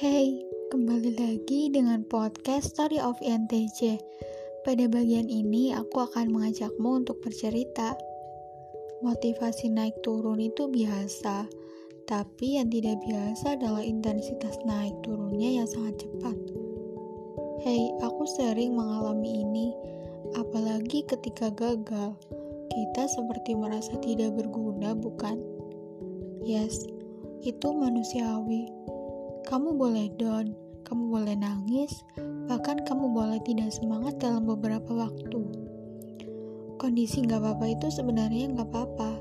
Kembali lagi dengan podcast Story of INTJ. Pada bagian ini, aku akan mengajakmu untuk bercerita. Motivasi naik turun itu biasa, tapi yang tidak biasa adalah intensitas naik turunnya yang sangat cepat. Hei, aku sering mengalami ini, apalagi ketika gagal. Kita seperti merasa tidak berguna, bukan? Yes, itu manusiawi kamu boleh down, kamu boleh nangis, bahkan kamu boleh tidak semangat dalam beberapa waktu. Kondisi gak apa-apa itu sebenarnya gak apa-apa.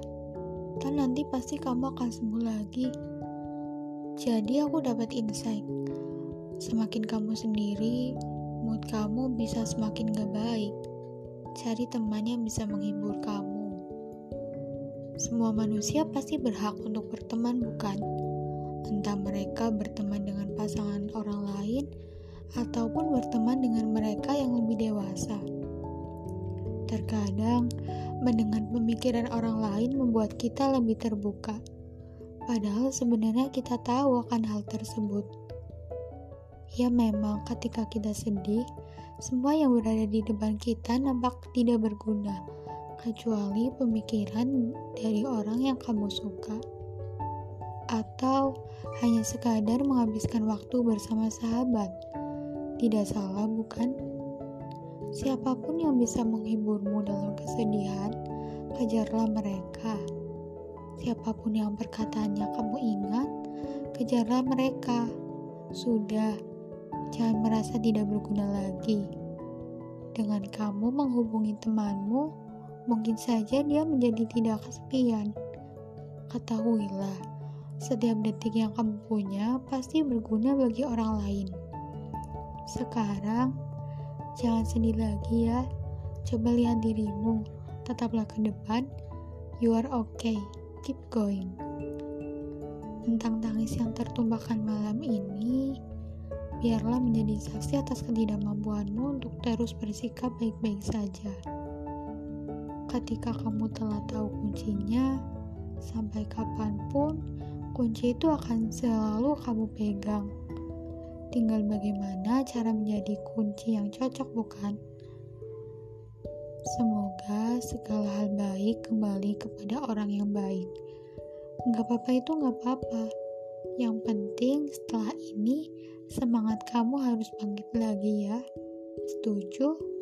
Dan nanti pasti kamu akan sembuh lagi. Jadi aku dapat insight. Semakin kamu sendiri, mood kamu bisa semakin gak baik. Cari teman yang bisa menghibur kamu. Semua manusia pasti berhak untuk berteman, bukan? Entah mereka berteman dengan pasangan orang lain ataupun berteman dengan mereka yang lebih dewasa. Terkadang, mendengar pemikiran orang lain membuat kita lebih terbuka, padahal sebenarnya kita tahu akan hal tersebut. Ya, memang, ketika kita sedih, semua yang berada di depan kita nampak tidak berguna, kecuali pemikiran dari orang yang kamu suka atau hanya sekadar menghabiskan waktu bersama sahabat. Tidak salah, bukan? Siapa pun yang bisa menghiburmu dalam kesedihan, kejarlah mereka. Siapa pun yang perkataannya kamu ingat, kejarlah mereka. Sudah, jangan merasa tidak berguna lagi. Dengan kamu menghubungi temanmu, mungkin saja dia menjadi tidak kesepian. Ketahuilah, setiap detik yang kamu punya pasti berguna bagi orang lain. Sekarang, jangan sedih lagi ya. Coba lihat dirimu, tetaplah ke depan. You are okay, keep going. Tentang tangis yang tertumpahkan malam ini, biarlah menjadi saksi atas ketidakmampuanmu untuk terus bersikap baik-baik saja. Ketika kamu telah tahu kuncinya, sampai kapan pun kunci itu akan selalu kamu pegang. Tinggal bagaimana cara menjadi kunci yang cocok, bukan? Semoga segala hal baik kembali kepada orang yang baik. Gak apa-apa itu gak apa-apa. Yang penting setelah ini semangat kamu harus bangkit lagi ya. Setuju?